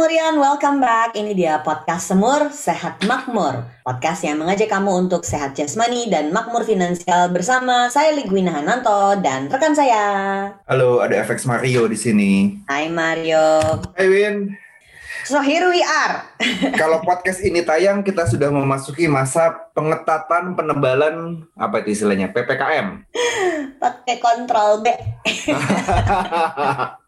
Semurian, welcome back. Ini dia podcast Semur Sehat Makmur. Podcast yang mengajak kamu untuk sehat jasmani dan makmur finansial bersama saya Ligwina Hananto dan rekan saya. Halo, ada FX Mario di sini. Hai Mario. Hai Win. So here we are. Kalau podcast ini tayang, kita sudah memasuki masa pengetatan penebalan apa itu istilahnya PPKM. Pakai kontrol B.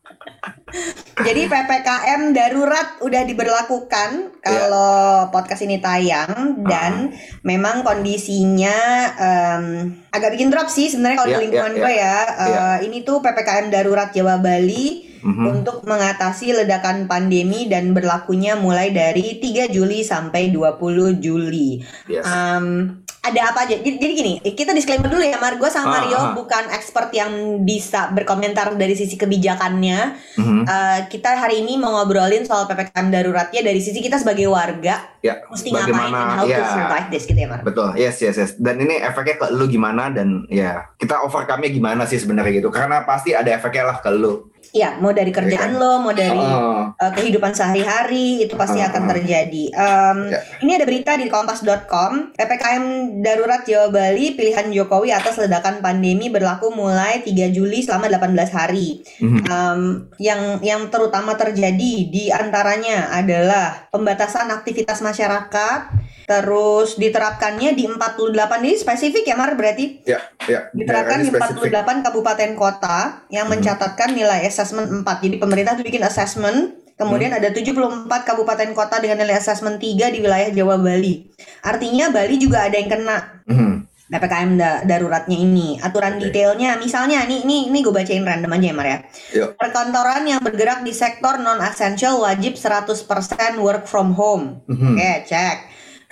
Jadi PPKM darurat udah diberlakukan kalau podcast ini tayang dan memang kondisinya em, agak bikin drop sih sebenarnya kalau Ya, di lingkungan ya, gue ya. Eh, Ya. Ini tuh PPKM darurat Jawa Bali Mhm. untuk mengatasi ledakan pandemi dan berlakunya mulai dari 3 Juli sampai 20 Juli. Yes. Em, ada apa aja? Jadi, jadi gini, kita disclaimer dulu ya, Mar. Gue sama Ah, Mario ah. bukan expert yang bisa berkomentar dari sisi kebijakannya. Mhm. Eh, kita hari ini mau ngobrolin soal ppkm daruratnya dari sisi kita sebagai warga Ya, mesti ngapain and how to ya. survive this gitu ya Mar. Betul, yes, yes, yes. Dan ini efeknya ke lu gimana dan ya kita overcome-nya gimana sih sebenarnya gitu. Karena pasti ada efeknya lah ke lu. Iya, mau dari kerjaan lo, mau dari Oh, eh, kehidupan sehari-hari itu pasti Ah, akan terjadi. Em, Ya. Ini ada berita di kompas.com, ppkm darurat Jawa Bali pilihan Jokowi atas ledakan pandemi berlaku mulai 3 Juli selama 18 hari. mhm. Em, yang yang terutama terjadi di antaranya adalah pembatasan aktivitas masyarakat, terus diterapkannya di 48 ini spesifik ya Mar berarti ya, ya. diterapkan di daerahnya spesifik. 48 kabupaten kota yang Hmm. mencatatkan nilai assessment 4. Jadi pemerintah tuh bikin assessment Kemudian Hmm. ada 74 kabupaten kota dengan nilai assessment 3 di wilayah Jawa Bali. Artinya Bali juga ada yang kena Mhm. PPKM da- daruratnya ini. Aturan Oke. detailnya misalnya nih nih nih gue bacain random aja ya Mar ya. Yuk. Perkantoran yang bergerak di sektor non essential wajib 100% work from home. Mhm. Oke, cek.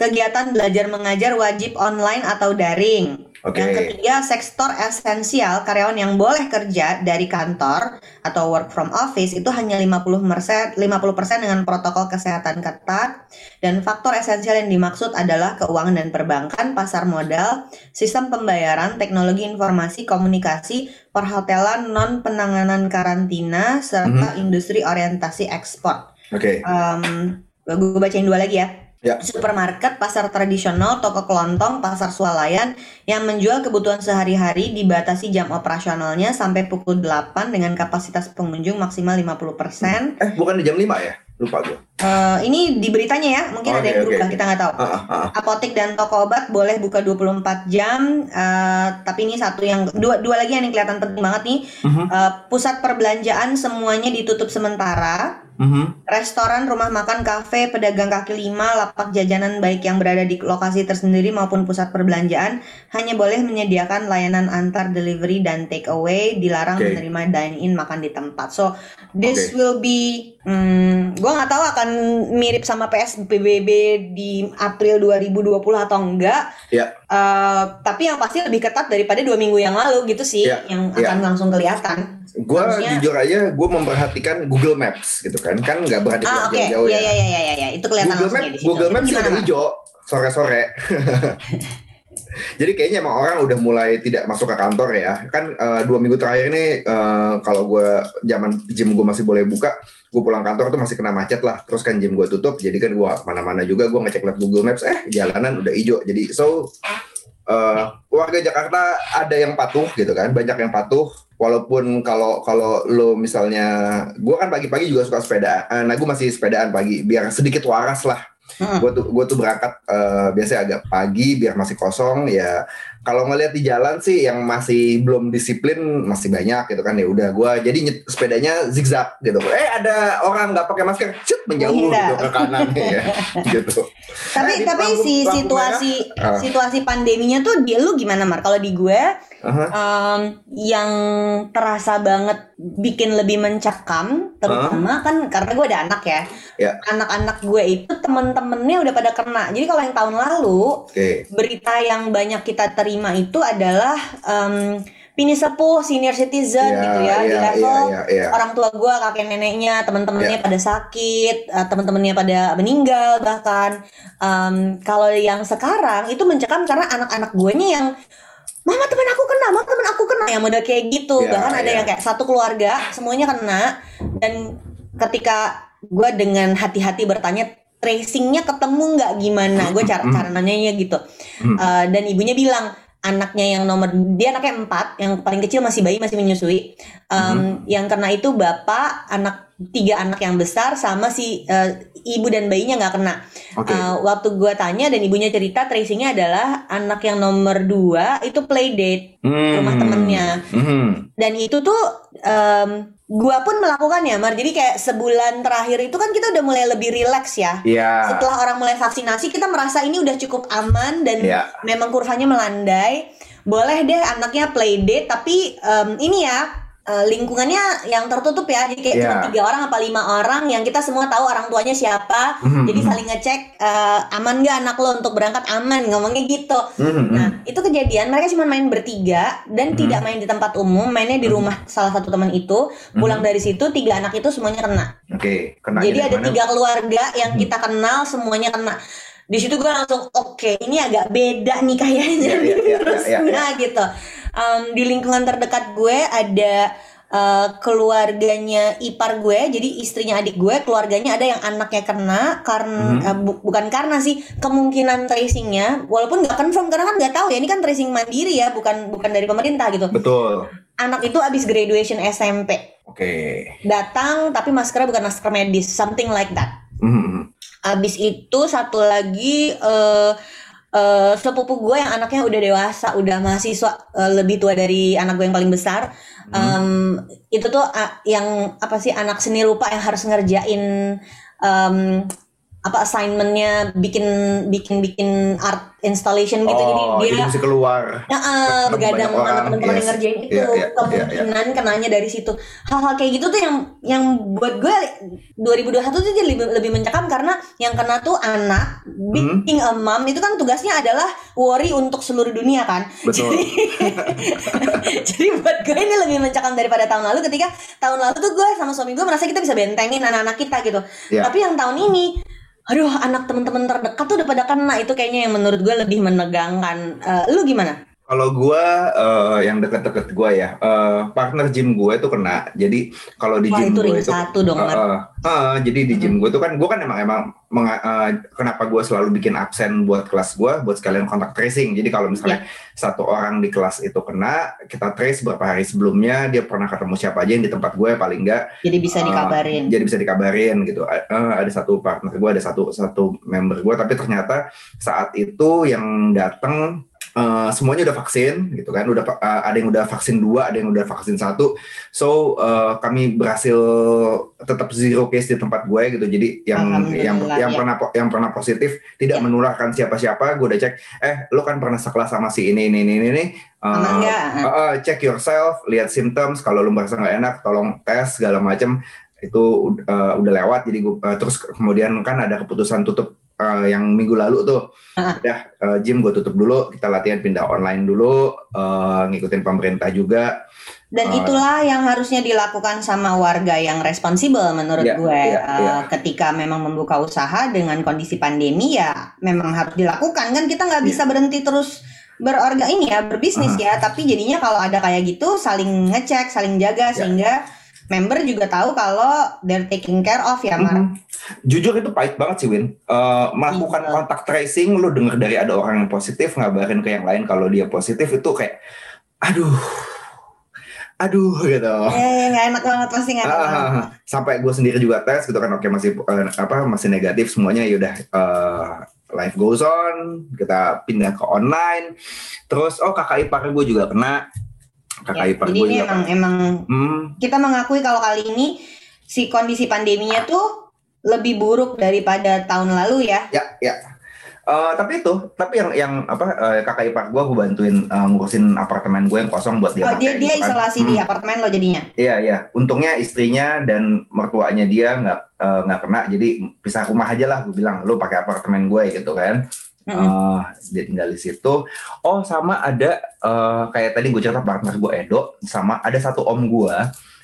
Kegiatan belajar mengajar wajib online atau daring. Oke. Yang ketiga, sektor esensial karyawan yang boleh kerja dari kantor atau work from office itu hanya 50% 50% dengan protokol kesehatan ketat dan faktor esensial yang dimaksud adalah keuangan dan perbankan, pasar modal, sistem pembayaran, teknologi informasi, komunikasi, perhotelan, non penanganan karantina serta industri orientasi ekspor. Oke. Em, gue bacain dua lagi ya. Ya. Supermarket, pasar tradisional, toko kelontong, pasar swalayan yang menjual kebutuhan sehari-hari dibatasi jam operasionalnya sampai pukul 8 dengan kapasitas pengunjung maksimal 50%. Eh, bukan di jam 5 ya? Lupa gue. Eh, ini di beritanya ya, mungkin ada Oke, yang berubah, oke. kita nggak tahu. Ah, ah, ah. Apotek dan toko obat boleh buka 24 jam, eh, tapi ini satu yang dua dua lagi yang kelihatan penting banget nih. Mhm. Eh, pusat perbelanjaan semuanya ditutup sementara. Mhm. Restoran, rumah makan, kafe, pedagang kaki lima, lapak jajanan baik yang berada di lokasi tersendiri maupun pusat perbelanjaan hanya boleh menyediakan layanan antar delivery dan take away, dilarang Oke. menerima dine in makan di tempat. So this Oke. will be, hmm, gua nggak tahu akan mirip sama PSBB di April 2020 atau enggak. Ya. Eh, tapi yang pasti lebih ketat daripada dua minggu yang lalu gitu sih, Ya, yang ya. akan langsung kelihatan. Gue jujur aja, gue memperhatikan Google Maps gitu kan, kan nggak berarti Ah oke, jauh-jauh ya ya. ya ya ya ya, ya. itu kelihatan Google Maps. Google Maps Gimana, udah Mar? hijau sore-sore. Jadi kayaknya emang orang udah mulai tidak masuk ke kantor ya. Kan eh, dua minggu terakhir ini eh, kalau gue zaman gym gue masih boleh buka, gue pulang kantor tuh masih kena macet lah. Terus kan gym gue tutup, jadi kan gue mana-mana juga gue ngecek lihat Google Maps, eh jalanan udah hijau. Jadi so eh, warga Jakarta ada yang patuh gitu kan, banyak yang patuh. Walaupun kalau kalau lo misalnya, gue kan pagi-pagi juga suka sepeda. Eh, nah gue masih sepedaan pagi, biar sedikit waras lah Hmm. gue tuh gue tuh berangkat eh, biasanya agak pagi biar masih kosong ya kalau ngelihat di jalan sih yang masih belum disiplin masih banyak gitu kan ya udah gue jadi nyet- sepedanya zigzag gitu eh ada orang nggak pakai masker cut menjauh Menghindar. gitu ke kanan ya gitu Tapi Nah, tapi si situasi merah, ah. situasi pandeminya tuh di lu gimana Mar? Kalau di gue Aha. em, yang terasa banget bikin lebih mencekam terutama kan karena gue ada anak ya. Ya. Anak-anak gue itu temen-temennya udah pada kena. Jadi kalau yang tahun lalu oke berita yang banyak kita terima itu adalah em, pini sepuh, senior citizen Iya, gitu ya, di iya, level iya, iya, iya. orang tua gue, kakek neneknya, teman-temannya Iya. pada sakit, eh, teman-temannya pada meninggal bahkan. Em, kalau yang sekarang itu mencekam karena anak-anak gue nya yang Mama teman aku kena, mama teman aku kena yang model kayak gitu. Iya, Bahkan ada iya. yang kayak satu keluarga semuanya kena dan ketika gue dengan hati-hati bertanya tracingnya ketemu nggak gimana gue cara Hmm. cara nanyanya gitu. Eh, dan ibunya bilang anaknya yang nomor dia anaknya empat yang paling kecil masih bayi masih menyusui Em, Hmm. yang kena itu bapak anak tiga anak yang besar sama si eh, ibu dan bayinya nggak kena Oke. Uh, waktu gue tanya dan ibunya cerita tracingnya adalah anak yang nomor dua itu play date Hmm. rumah temennya Hmm. dan itu tuh um, gue pun melakukannya Mar jadi kayak sebulan terakhir itu kan kita udah mulai lebih relax ya Iya. setelah orang mulai vaksinasi kita merasa ini udah cukup aman dan Iya. memang kurvanya melandai boleh deh anaknya play date tapi um, ini ya uh, lingkungannya yang tertutup ya jadi kayak Iya. cuma tiga orang apa lima orang yang kita semua tahu orang tuanya siapa Hmm. jadi saling ngecek eh, aman gak anak lo untuk berangkat aman ngomongnya gitu. Hmm. Nah itu kejadian mereka cuma main bertiga dan Hmm. tidak main di tempat umum, mainnya di rumah salah satu teman itu. Pulang dari situ tiga anak itu semuanya kena. Oke. Kena Jadi ada mana? tiga keluarga yang kita kenal semuanya kena. Di situ gue langsung oke ini agak beda nih kayaknya Iya, nih iya, iya, virusnya iya, gitu. Em, di lingkungan terdekat gue ada eh, keluarganya ipar gue, jadi istrinya adik gue, keluarganya ada yang anaknya kena karena Mhm. eh, bu- bukan karena sih kemungkinan tracingnya, walaupun nggak confirm karena kan nggak tahu ya ini kan tracing mandiri ya, bukan bukan dari pemerintah gitu. Betul. Anak itu abis graduation SMP Oke. datang tapi maskernya bukan masker medis, something like that. Hmm. Abis itu satu lagi eh eh, sepupu gue yang anaknya udah dewasa, udah mahasiswa eh, lebih tua dari anak gue yang paling besar. Em, itu tuh ah, yang apa sih anak seni rupa yang harus ngerjain em, apa assignmentnya bikin bikin bikin art installation gitu Oh, jadi jadi dia mesti keluar. Ya, Ketemu begadang sama teman-teman yang yes. ngerjain itu Iya, iya, kemungkinan kenanya dari situ hal-hal kayak gitu tuh yang yang buat gue 2021 tuh jadi lebih, lebih mencekam karena yang kena tuh anak Hmm. being a mom itu kan tugasnya adalah worry untuk seluruh dunia kan Betul. jadi jadi buat gue ini lebih mencekam daripada tahun lalu ketika tahun lalu tuh gue sama suami gue merasa kita bisa bentengin anak-anak kita gitu Iya. tapi yang tahun ini aduh anak teman-teman terdekat tuh udah pada kena. Itu kayaknya yang menurut gue lebih menegangkan. Eh, lu gimana Kalau gua eh, yang deket-deket gua ya, eh, partner gym gue itu kena. Jadi kalau di Wah gym itu gue itu satu dong Eh, Mar. eh, eh, jadi di gym gue tuh kan gue kan emang emang menga- eh, kenapa gue selalu bikin absen buat kelas gue buat sekalian kontak tracing. Jadi kalau misalnya satu orang di kelas itu kena kita trace beberapa hari sebelumnya dia pernah ketemu siapa aja yang di tempat gue paling enggak jadi bisa dikabarin. jadi bisa dikabarin gitu. Eh, ada satu partner gue ada satu satu member gue tapi ternyata saat itu yang datang eh, semuanya udah vaksin gitu kan udah eh, ada yang udah vaksin dua ada yang udah vaksin satu so eh, kami berhasil tetap zero case di tempat gue gitu jadi yang yang yang ya. pernah yang pernah positif tidak Ya. menularkan siapa-siapa gue udah cek eh lu kan pernah sekelas sama si ini ini ini ini, ini Aman nggak? eh, eh, check yourself lihat symptoms kalau lu merasa nggak enak tolong tes segala macam itu eh, udah lewat jadi gua, eh, terus kemudian kan ada keputusan tutup eh, yang minggu lalu tuh Ah. udah eh, gym gue tutup dulu kita latihan pindah online dulu eh, ngikutin pemerintah juga dan eh, itulah yang harusnya dilakukan sama warga yang responsibel menurut Iya, gue iya, Eh, iya. ketika memang membuka usaha dengan kondisi pandemi ya memang harus dilakukan kan kita nggak Iya. bisa berhenti terus berorga ini ya berbisnis ya tapi jadinya kalau ada kayak gitu saling ngecek saling jaga Iya. sehingga member juga tahu kalau they're taking care of ya Mar Mhm. Jujur itu pahit banget sih Win. Eh, melakukan Iya. kontak tracing, lu denger dari ada orang yang positif, ngabarin ke yang lain kalau dia positif itu kayak, aduh, aduh gitu. eh nggak enak banget pasti nggak enak ah. sampai gue sendiri juga tes gitu kan oke masih eh, apa masih negatif semuanya yaudah eh, life goes on kita pindah ke online terus oh kakak ipar gue juga kena kakak Ya, ipar gue ini juga emang kena. emang Hmm, kita mengakui kalau kali ini si kondisi pandeminya tuh lebih buruk daripada tahun lalu ya. ya ya Eh, tapi itu tapi yang yang apa eh, kakak ipar gue gue bantuin eh, ngurusin apartemen gue yang kosong buat dia Oh, dia dia gitu kan. isolasi di Hmm. apartemen lo jadinya. Iya iya, untungnya istrinya dan mertuanya dia nggak nggak kena, jadi pisah rumah aja lah. Gue bilang, lu pakai apartemen gue gitu kan. Uh, dia tinggal di situ. Oh sama ada uh, kayak tadi gue cerita partner gue Edo, sama ada satu om gue,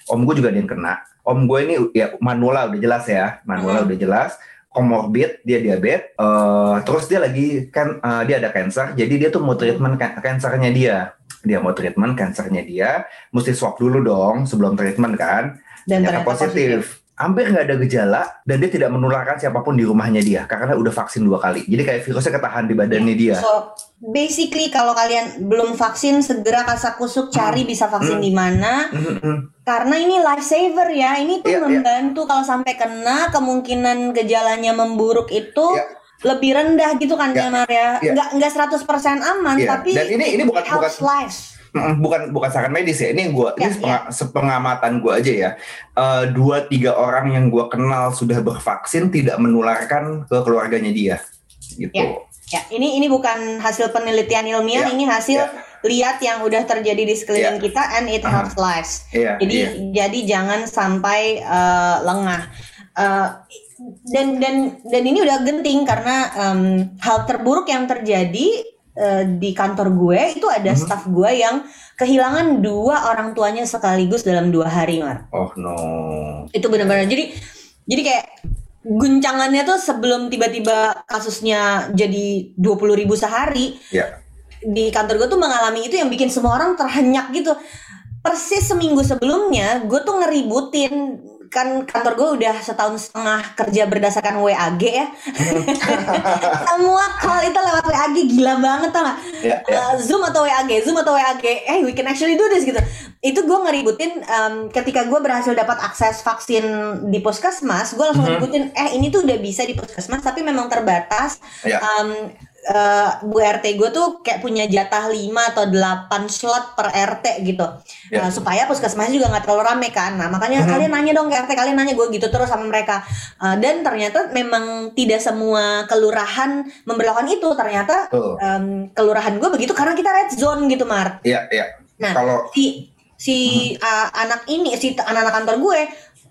om gue juga dia yang kena. Om gue ini ya Manuela udah jelas ya, Manuela hmm. udah jelas. Komorbid, dia diabetes, uh, terus dia lagi kan uh, dia ada cancer, jadi dia tuh mau treatment kansernya dia, dia mau treatment kansernya dia, mesti swab dulu dong sebelum treatment kan, dan ternyata positif. positif hampir nggak ada gejala dan dia tidak menularkan siapa pun di rumahnya dia karena udah vaksin dua kali. Jadi kayak virusnya ketahan di badannya dia. So basically kalau kalian belum vaksin segera kasak kusuk cari hmm. bisa vaksin hmm. di mana. Hmm, hmm. Karena ini lifesaver ya. Ini tuh yeah, iya. membantu yeah. kalau sampai kena kemungkinan gejalanya memburuk itu yeah lebih rendah gitu kan yeah. ya. Yeah. Nggak nggak 100% aman yeah. tapi Dan ini ini bukan bukan lives bukan bukan saran medis ya ini gue ya, ini ya. sepengamatan gue aja ya uh, dua tiga orang yang gue kenal sudah bervaksin tidak menularkan ke keluarganya dia gitu ya, ya. ini ini bukan hasil penelitian ilmiah ya, ini hasil ya. lihat yang udah terjadi di sekeliling ya. kita and it helps uh -huh. lives ya, jadi ya. jadi jangan sampai uh, lengah uh, dan dan dan ini udah genting karena um, hal terburuk yang terjadi uh, di kantor gue itu ada hmm. staff gue yang kehilangan dua orang tuanya sekaligus dalam dua hari, Mar. Oh no. Itu benar-benar jadi jadi kayak guncangannya tuh sebelum tiba-tiba kasusnya jadi dua puluh ribu sehari. Yeah. Di kantor gue tuh mengalami itu yang bikin semua orang terhenyak gitu. Persis seminggu sebelumnya, gue tuh ngeributin kan kantor gue udah setahun setengah kerja berdasarkan WAG ya. Semua call itu lewat WAG gila banget tau gak? Yeah, yeah. Uh, Zoom atau WAG, Zoom atau WAG, eh we can actually do this gitu. Itu gue ngeributin um, ketika gue berhasil dapat akses vaksin di puskesmas, gue langsung mm -hmm. ngeributin, eh ini tuh udah bisa di puskesmas tapi memang terbatas. Yeah. Um, uh, Bu RT gue tuh kayak punya jatah 5 atau 8 slot per RT gitu. Yeah. Uh, supaya puskesmasnya juga nggak terlalu rame kan. Nah, makanya mm -hmm. kalian nanya dong ke RT, kalian nanya gue gitu terus sama mereka. Uh, dan ternyata memang tidak semua kelurahan memperlakukan itu. Ternyata uh. um, kelurahan gue begitu karena kita red zone gitu, Mar. Iya, yeah, iya. Yeah. Nah, kalau si si hmm. uh, anak ini si anak-anak kantor gue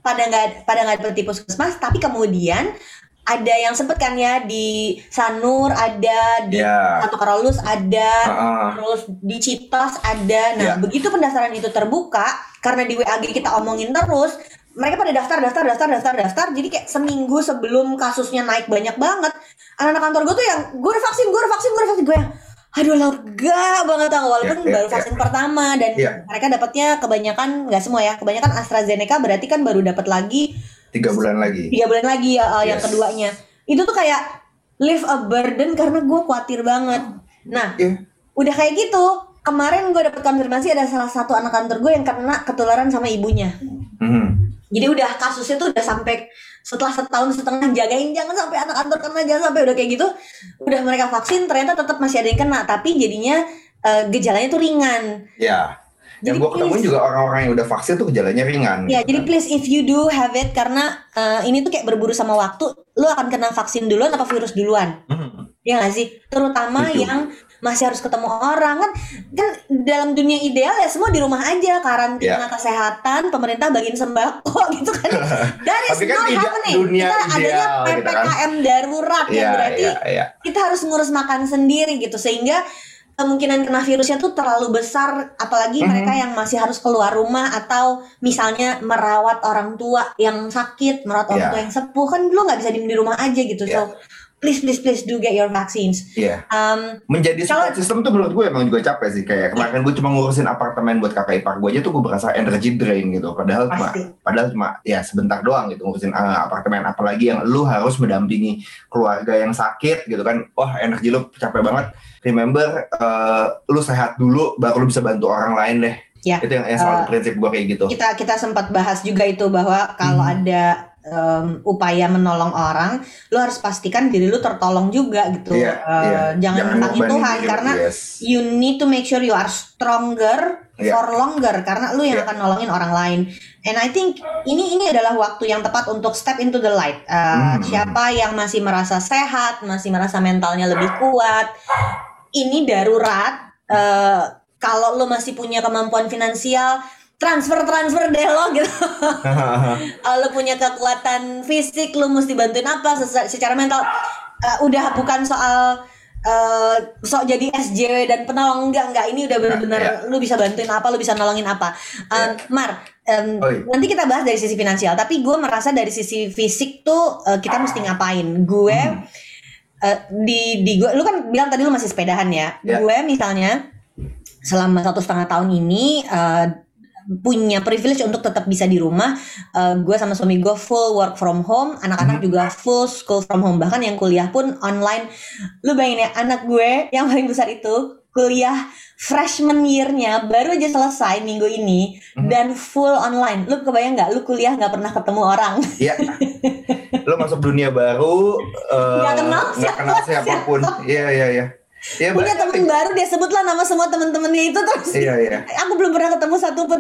pada nggak pada nggak berarti puskesmas tapi kemudian ada yang sempet kan ya di Sanur ada di yeah. Satu Karolus ada uh-uh. terus di Citos ada nah yeah. begitu pendaftaran itu terbuka karena di WAG kita omongin terus mereka pada daftar daftar daftar daftar daftar jadi kayak seminggu sebelum kasusnya naik banyak banget anak-anak kantor gue tuh yang gue udah vaksin gue udah vaksin gue udah vaksin gue yang aduh lega banget tau walaupun yeah, yeah, baru vaksin yeah. pertama dan yeah. mereka dapatnya kebanyakan nggak semua ya kebanyakan AstraZeneca berarti kan baru dapat lagi tiga bulan lagi. Tiga bulan lagi ya uh, yes. yang keduanya. Itu tuh kayak live a burden karena gue khawatir banget. Nah yeah. udah kayak gitu kemarin gue dapet konfirmasi ada salah satu anak kantor gue yang kena ketularan sama ibunya. Mm-hmm. jadi udah kasusnya tuh udah sampai setelah setahun setengah jagain jangan sampai anak kantor kena jangan sampai udah kayak gitu. Udah mereka vaksin ternyata tetap masih ada yang kena tapi jadinya uh, gejalanya tuh ringan. Ya yeah yang gue ketemu juga orang-orang yang udah vaksin tuh gejalanya ringan. Ya, gitu jadi kan. please if you do have it karena uh, ini tuh kayak berburu sama waktu, lo akan kena vaksin duluan atau virus duluan. Hmm. Ya gak sih? Terutama Itu. yang masih harus ketemu orang kan kan dalam dunia ideal ya semua di rumah aja karantina yeah. kesehatan pemerintah bagiin sembako gitu kan dari kan happening dunia kita adanya ppkm gitu kan. darurat yeah, yang iya, berarti yeah, yeah. kita harus ngurus makan sendiri gitu sehingga kemungkinan kena virusnya tuh terlalu besar apalagi mm -hmm. mereka yang masih harus keluar rumah atau misalnya merawat orang tua yang sakit merawat orang yeah. tua yang sepuh kan lu nggak bisa di, di rumah aja gitu yeah. so please please please do get your vaccines. Iya. Yeah. Um, Menjadi support kalau, system tuh menurut gue emang juga capek sih kayak kemarin gue cuma ngurusin apartemen buat kakak ipar gue aja tuh gue berasa energy drain gitu. Padahal cuma padahal cuma ya sebentar doang gitu ngurusin uh, apartemen apalagi yang lu harus mendampingi keluarga yang sakit gitu kan. Wah, energi lu capek banget. Remember uh, lu sehat dulu baru lu bisa bantu orang lain deh. Ya. Itu yang, yang selalu uh, prinsip gue kayak gitu. Kita kita sempat bahas juga itu bahwa kalau hmm. ada um, upaya menolong orang, lu harus pastikan diri lu tertolong juga gitu. Yeah, uh, yeah. Jangan tentangin Tuhan karena yes. you need to make sure you are stronger yeah. for longer karena lu yang yeah. akan nolongin orang lain. And I think ini ini adalah waktu yang tepat untuk step into the light. Uh, hmm. Siapa yang masih merasa sehat, masih merasa mentalnya lebih kuat, ini darurat. Uh, kalau lu masih punya kemampuan finansial, transfer transfer deh lo gitu lo punya kekuatan fisik lo mesti bantuin apa secara mental uh, udah bukan soal uh, sok jadi SJW dan penolong enggak enggak ini udah benar-benar nah, ya. lu bisa bantuin apa lu bisa nolongin apa um, ya. Mar um, nanti kita bahas dari sisi finansial tapi gue merasa dari sisi fisik tuh uh, kita mesti ngapain gue hmm. uh, di di gue lu kan bilang tadi lu masih sepedahan ya, ya. gue misalnya selama satu setengah tahun ini uh, punya privilege untuk tetap bisa di rumah. Uh, gue sama suami gue full work from home, anak-anak hmm. juga full school from home. Bahkan yang kuliah pun online. Lu bayangin ya, anak gue yang paling besar itu kuliah freshman year-nya baru aja selesai minggu ini hmm. dan full online. Lu kebayang nggak? Lu kuliah nggak pernah ketemu orang? Iya. lu masuk dunia baru, uh, nggak kenal, gak kenal siapa pun. Iya iya iya. Ya, punya teman baru dia sebutlah nama semua teman-temannya itu terus iya, iya. aku belum pernah ketemu satu pun.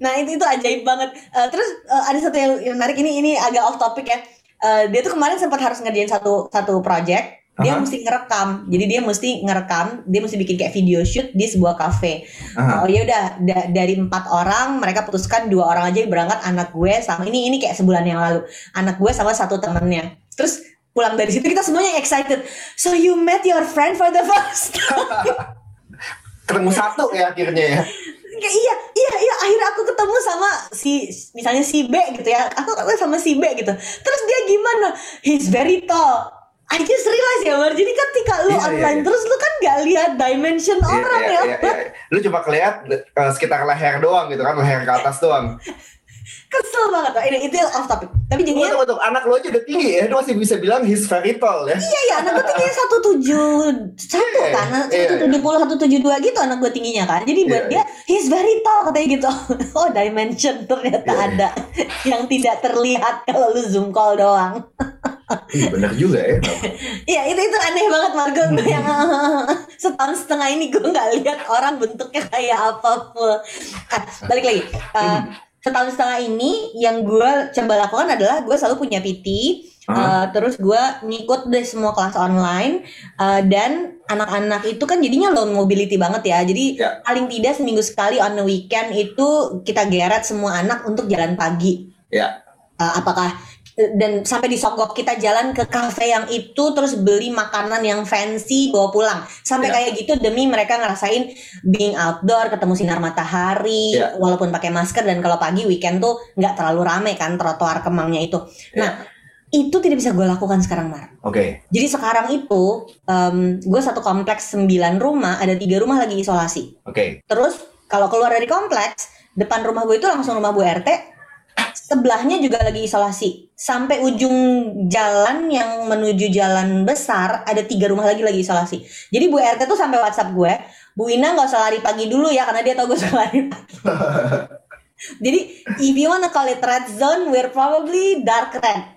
Nah itu itu ajaib banget. Uh, terus uh, ada satu yang, menarik ini ini agak off topic ya. Uh, dia tuh kemarin sempat harus ngerjain satu satu project. Dia uh -huh. mesti ngerekam. Jadi dia mesti ngerekam dia mesti bikin kayak video shoot di sebuah cafe. Uh -huh. oh ya udah da dari empat orang mereka putuskan dua orang aja berangkat anak gue sama ini ini kayak sebulan yang lalu. Anak gue sama satu temennya. Terus pulang dari situ kita semuanya excited. So you met your friend for the first time. ketemu satu ya akhirnya ya. ya. iya, iya, iya. Akhirnya aku ketemu sama si, misalnya si B gitu ya. Aku ketemu sama si B gitu. Terus dia gimana? He's very tall. I just realize ya, Mar. Jadi ketika lu yeah, online yeah, yeah. terus lu kan gak lihat dimension yeah, orang yeah, ya. Yeah, yeah. Lu cuma kelihat uh, sekitar leher doang gitu kan, leher ke atas doang. Kesel banget. Ini itu off topic. Tapi jadinya tunggu, tunggu, anak lo aja udah tinggi ya. Dia masih bisa bilang he's very tall ya. Iya iya, anak gue tingginya satu tujuh satu iya, kan, satu iya, tujuh puluh satu tujuh dua gitu anak gue tingginya kan. Jadi buat dia he's very tall katanya gitu. Oh dimension ternyata ada yang tidak terlihat kalau lu zoom call doang. Iya benar juga ya. Iya itu itu aneh banget Margo hmm. yang setahun setengah ini gue nggak lihat orang bentuknya kayak apa pun. Ah, balik lagi. Uh, setahun setengah ini yang gue coba lakukan adalah gue selalu punya PT uh, uh, terus gue ngikut deh semua kelas online uh, dan anak-anak itu kan jadinya low mobility banget ya jadi yeah. paling tidak seminggu sekali on the weekend itu kita geret semua anak untuk jalan pagi yeah. uh, apakah dan sampai disogok kita jalan ke kafe yang itu terus beli makanan yang fancy bawa pulang sampai yeah. kayak gitu demi mereka ngerasain being outdoor ketemu sinar matahari yeah. walaupun pakai masker dan kalau pagi weekend tuh nggak terlalu rame kan trotoar kemangnya itu yeah. nah itu tidak bisa gue lakukan sekarang Mar. Oke. Okay. Jadi sekarang itu um, gue satu kompleks 9 rumah ada tiga rumah lagi isolasi. Oke. Okay. Terus kalau keluar dari kompleks depan rumah gue itu langsung rumah Bu RT sebelahnya juga lagi isolasi. Sampai ujung jalan yang menuju jalan besar ada tiga rumah lagi lagi isolasi. Jadi Bu RT tuh sampai WhatsApp gue, Bu Ina nggak usah lari pagi dulu ya karena dia tahu gue suka lari pagi. Jadi if you wanna call it red zone, we're probably dark red.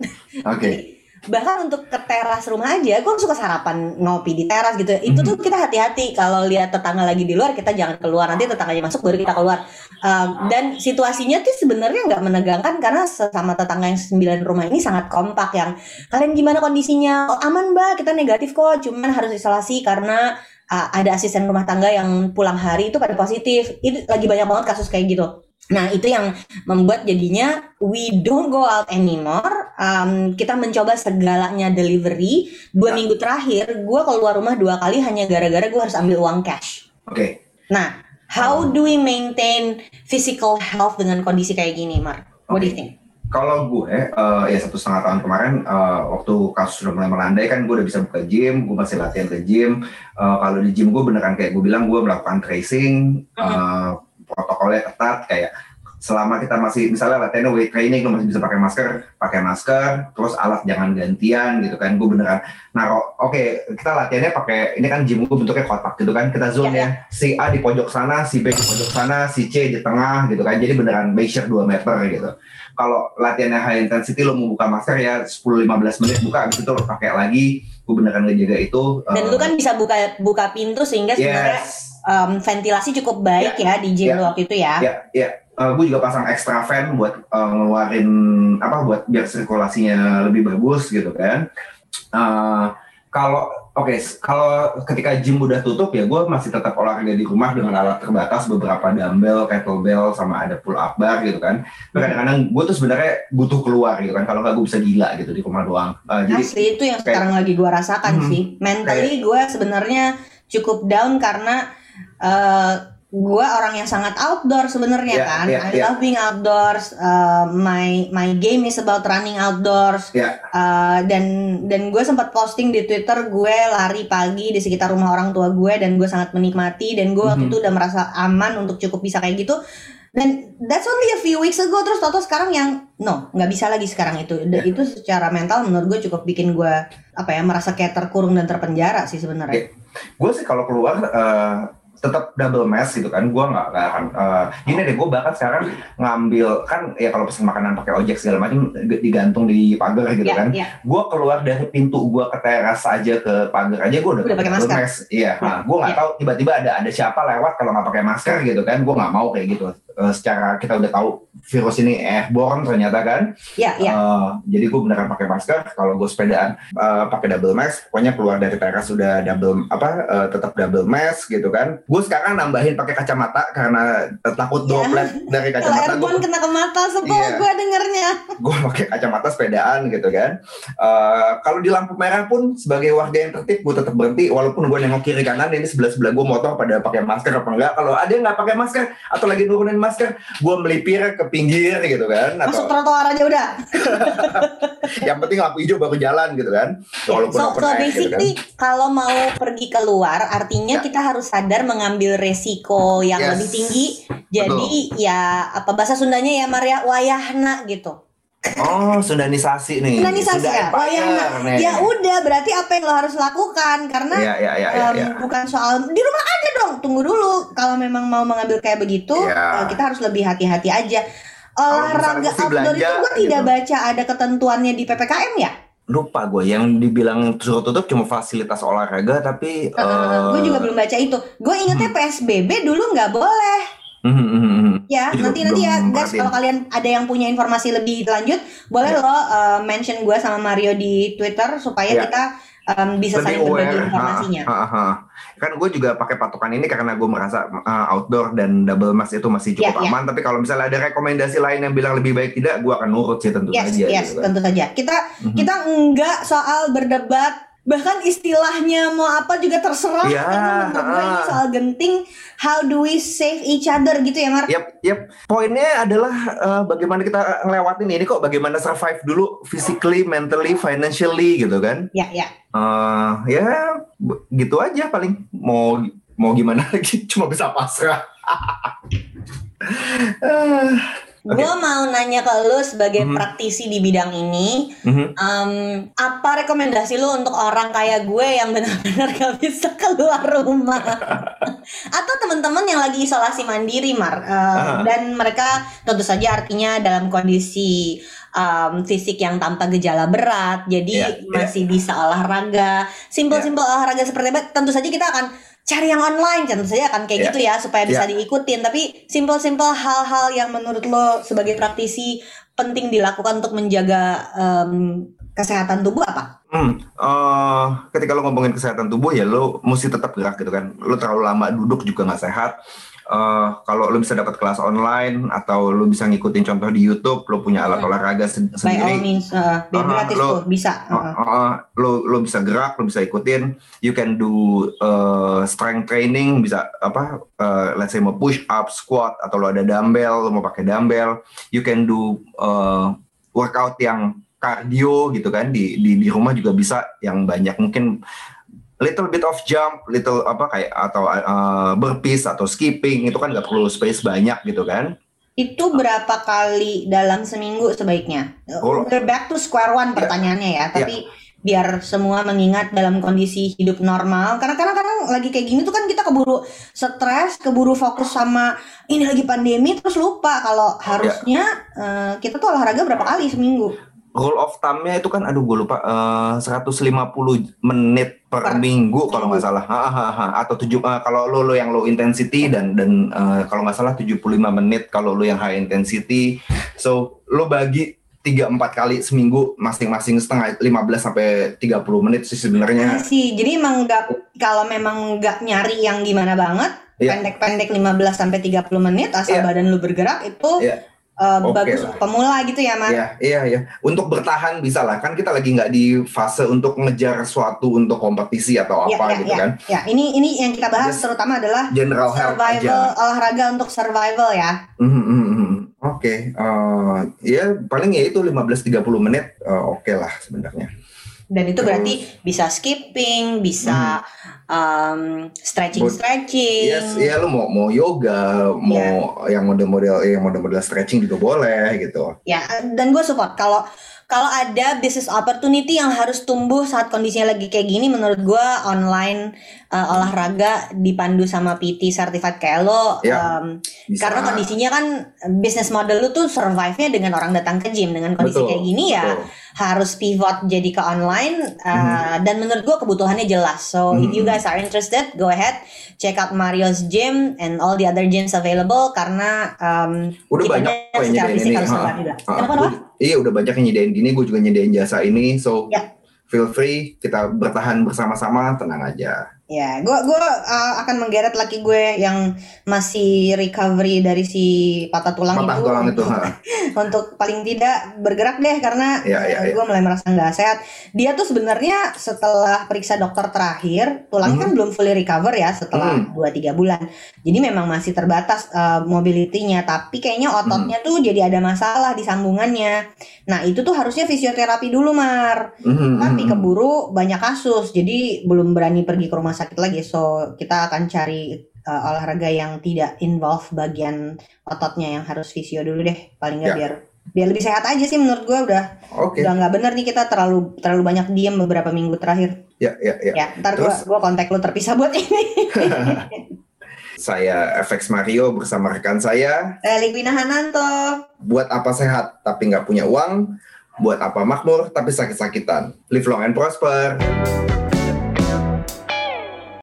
Oke. Okay bahkan untuk ke teras rumah aja gue suka sarapan ngopi di teras gitu. Itu tuh mhm. kita hati-hati. Kalau lihat tetangga lagi di luar kita jangan keluar. Nanti tetangganya masuk baru kita keluar. Um, dan situasinya tuh sebenarnya nggak menegangkan karena sesama tetangga yang sembilan rumah ini sangat kompak yang kalian gimana kondisinya? Oh, aman mbak. Kita negatif kok. Cuman harus isolasi karena uh, ada asisten rumah tangga yang pulang hari itu pada positif. Itu lagi banyak banget kasus kayak gitu Nah, itu yang membuat jadinya we don't go out anymore. Um, kita mencoba segalanya delivery. Dua nah. minggu terakhir, gue keluar rumah dua kali hanya gara-gara gue harus ambil uang cash. Oke. Okay. Nah, how do we maintain physical health dengan kondisi kayak gini, Mar? What okay. do you think? Kalau gue, uh, ya satu setengah tahun kemarin, uh, waktu kasus sudah mulai melandai kan, gue udah bisa buka gym, gue masih latihan ke gym. Uh, kalau di gym gue beneran kayak gue bilang, gue melakukan tracing, uh, uh, protokolnya ketat kayak selama kita masih misalnya latihan weight training lo masih bisa pakai masker pakai masker terus alat jangan gantian gitu kan gue beneran naro oke okay, kita latihannya pakai ini kan gym gue bentuknya kotak gitu kan kita zone ya, ya. Si A di pojok sana si B di pojok sana si C di tengah gitu kan jadi beneran measure 2 meter gitu. Kalau latihannya high intensity lo mau buka masker ya 10-15 menit buka habis itu lo pakai lagi gue beneran ngejaga itu dan uh, lu kan bisa buka buka pintu sehingga sebenarnya um, ventilasi cukup baik yeah, ya di gym yeah, waktu itu ya. Iya, yeah, yeah. uh, gue juga pasang extra fan buat uh, ngeluarin apa buat biar sirkulasinya lebih bagus gitu kan. Uh, kalau oke okay, kalau ketika gym udah tutup ya gue masih tetap olahraga di rumah dengan alat terbatas beberapa dumbbell, kettlebell sama ada pull up bar gitu kan. Kadang-kadang gue tuh sebenarnya butuh keluar gitu kan kalau nggak gue bisa gila gitu di rumah doang. Uh, jadi Asli itu yang kayak, sekarang lagi gue rasakan hmm, sih. Mentally gue sebenarnya cukup down karena uh, gue orang yang sangat outdoor sebenarnya yeah, kan. Yeah, I yeah. love being outdoors. Uh, my my game is about running outdoors. Yeah. Uh, dan dan gue sempat posting di Twitter gue lari pagi di sekitar rumah orang tua gue dan gue sangat menikmati dan gue mm -hmm. waktu mhm. itu udah merasa aman untuk cukup bisa kayak gitu. Dan that's only a few weeks ago terus toto sekarang yang no nggak bisa lagi sekarang itu. Yeah. Itu secara mental menurut gue cukup bikin gue apa ya merasa kayak terkurung dan terpenjara sih sebenarnya. Yeah. Gue sih kalau keluar uh tetap double mask gitu kan gue nggak akan uh, gini deh gue bahkan sekarang ngambil kan ya kalau pesan makanan pakai ojek segala macam digantung di pagar gitu yeah, kan yeah. gue keluar dari pintu gue ke teras aja ke pagar aja gue udah, udah pakai masker mask. iya yeah. nah, gue nggak yeah. tahu tiba-tiba ada ada siapa lewat kalau nggak pakai masker gitu kan gue nggak mau kayak gitu uh, secara kita udah tahu virus ini airborne ternyata kan. Iya, iya. Uh, jadi gue beneran pakai masker. Kalau gue sepedaan uh, pakai double mask, pokoknya keluar dari teras sudah double apa uh, tetap double mask gitu kan. Gue sekarang nambahin pakai kacamata karena uh, takut yeah. droplet dari kacamata. gue kena ke mata sebel yeah. gue dengernya. Gue pakai kacamata sepedaan gitu kan. Uh, kalau di lampu merah pun sebagai warga yang tertib gue tetap berhenti walaupun gue nengok kiri kanan ini sebelah sebelah gue motor pada pakai masker apa enggak. Kalau ada yang nggak pakai masker atau lagi nurunin masker, gue melipir ke pinggir gitu kan. Atau... Masuk trotoar aja udah. yang penting lampu hijau baru jalan gitu kan. Walaupun so, so basically gitu kan. kalau mau pergi keluar artinya ya. kita harus sadar mengambil resiko yang yes. lebih tinggi. Jadi Betul. ya apa bahasa Sundanya ya Maria wayahna gitu. Oh, sundanisasi nih. Sundanisasi ya. Wayahna. Ya udah, berarti apa yang lo harus lakukan karena ya, ya, ya, ya, um, ya. bukan soal di rumah aja dong. Tunggu dulu. Kalau memang mau mengambil kayak begitu, ya. kita harus lebih hati-hati aja. Olahraga outdoor belanja, itu gue tidak gitu. baca ada ketentuannya di ppkm ya? lupa gue yang dibilang suruh tutup cuma fasilitas olahraga tapi uh, uh, uh, gue juga belum baca itu gue ingetnya hmm. psbb dulu nggak boleh Hmm, hmm, hmm. ya itu nanti nanti ya guys kalau kalian ada yang punya informasi lebih lanjut boleh yeah. lo uh, mention gue sama Mario di Twitter supaya yeah. kita um, bisa saling berbagi informasinya. Ha, ha, ha. Kan gue juga pakai patokan ini karena gue merasa uh, outdoor dan double mask itu masih cukup yeah, aman. Yeah. Tapi kalau misalnya ada rekomendasi lain yang bilang lebih baik tidak, gue akan nurut sih tentu yes, saja. Yes, gitu kan. tentu saja. Kita mm-hmm. kita enggak soal berdebat bahkan istilahnya mau apa juga terserah ya, karena menurut gue ini soal genting how do we save each other gitu ya Mar? Yep, yep. Poinnya adalah uh, bagaimana kita ngelewatin ini kok bagaimana survive dulu physically, mentally, financially gitu kan? Ya, ya. Uh, ya gitu aja paling mau mau gimana lagi cuma bisa pasrah. uh. Okay. Gue mau nanya ke lu sebagai mm -hmm. praktisi di bidang ini, mm -hmm. um, apa rekomendasi lu untuk orang kayak gue yang benar-benar gak bisa keluar rumah, atau teman-teman yang lagi isolasi mandiri, mar, uh, uh. dan mereka tentu saja artinya dalam kondisi um, fisik yang tanpa gejala berat, jadi yeah, iya. masih yeah. bisa olahraga, simpel-simpel yeah. olahraga seperti itu, tentu saja kita akan cari yang online tentu saja kan kayak yeah. gitu ya supaya bisa yeah. diikutin tapi simple-simple hal-hal yang menurut lo sebagai praktisi penting dilakukan untuk menjaga um, kesehatan tubuh apa? Hmm, uh, ketika lo ngomongin kesehatan tubuh ya lo mesti tetap gerak gitu kan. Lo terlalu lama duduk juga nggak sehat uh, kalau lo bisa dapat kelas online atau lo bisa ngikutin contoh di YouTube, lo punya alat hmm. olahraga se sendiri. By all means, uh, biar uh, gratis lo, tuh bisa. Uh, uh, uh, lo lo bisa gerak, lo bisa ikutin. You can do uh, strength training, bisa apa? Uh, let's say mau push up, squat, atau lo ada dumbbell, lo mau pakai dumbbell. You can do uh, workout yang cardio gitu kan di di di rumah juga bisa yang banyak mungkin little bit of jump, little apa kayak atau uh, burpees atau skipping itu kan nggak perlu space banyak gitu kan? Itu berapa kali dalam seminggu sebaiknya? Oh. We're back to square one pertanyaannya ya, tapi yeah. biar semua mengingat dalam kondisi hidup normal. Karena karena kadang lagi kayak gini tuh kan kita keburu stres, keburu fokus sama ini lagi pandemi terus lupa kalau harusnya yeah. uh, kita tuh olahraga berapa kali seminggu rule of thumb-nya itu kan aduh gue lupa uh, 150 menit per, per minggu kalau nggak salah ha, ha, ha. atau tujuh uh, kalau lo lo yang low intensity dan dan uh, kalau nggak salah 75 menit kalau lo yang high intensity so lo bagi tiga empat kali seminggu masing-masing setengah 15 sampai 30 menit sih sebenarnya. sih jadi emang nggak kalau memang nggak nyari yang gimana banget Iya. pendek-pendek 15 sampai 30 menit asal Iya. badan lu bergerak itu Iya. Uh, Oke bagus lah. pemula gitu ya Mar Iya, iya, iya. Untuk bertahan bisa lah. Kan kita lagi nggak di fase untuk ngejar suatu untuk kompetisi atau Iya, apa iya, gitu iya. kan. ya ini ini yang kita bahas Just terutama adalah General health survival aja. olahraga untuk survival ya mhm, mhm. Oke, eh, ya paling ya itu 15-30 menit eh, oke lah sebenarnya. Dan itu Terus- berarti bisa skipping bisa um, stretching stretching Yes, ya lu mau mau yoga, mau Iya. yang model-model yang model-model stretching juga boleh gitu. Ya, dan gue support kalau kalau ada business opportunity yang harus tumbuh saat kondisinya lagi kayak gini, menurut gue online uh, olahraga dipandu sama PT certified kayak lo, Ya, um, Bisa. karena kondisinya kan business model lu tuh survive-nya dengan orang datang ke gym dengan kondisi Betul, kayak gini ya betul. harus pivot jadi ke online uh, dan menurut gue kebutuhannya jelas. So if you Mhm. guys are interested, go ahead check out Mario's gym and all the other gyms available karena um, Udah banyak secara nyediain fisik ini. harus juga. ha, Kenapa gua- kenapa? Iya udah banyak yang nyediain gini, gue juga nyediain jasa ini, so Ya. feel free kita bertahan bersama-sama, tenang aja. Ya, gue gua uh, akan menggeret laki gue yang masih recovery dari si patah tulang Patah itu tulang itu, untuk, paling tidak bergerak deh karena Ya, ya, ya. gue mulai merasa nggak sehat. Dia tuh sebenarnya setelah periksa dokter terakhir tulangnya Hmm. kan belum fully recover ya setelah Hmm. 2-3 bulan. Jadi memang masih terbatas uh, mobility-nya, tapi kayaknya Hmm. ototnya tuh jadi ada masalah di sambungannya. Nah itu tuh harusnya fisioterapi dulu Mar. Mhm, Tapi mhm. keburu banyak kasus, jadi belum berani pergi ke rumah sakit lagi. So kita akan cari uh, olahraga yang tidak involve bagian ototnya yang harus fisio dulu deh, paling nggak Ya. biar biar lebih sehat aja sih menurut gue udah Oke, udah nggak bener nih kita terlalu terlalu banyak diem beberapa minggu terakhir. ya, ya, ya. Ya, ntar gue gua kontak lu terpisah buat ini. Saya FX Mario bersama rekan saya. Eh, Ligwina Hananto. Buat apa sehat tapi nggak punya uang? Buat apa makmur tapi sakit-sakitan? Live long and prosper.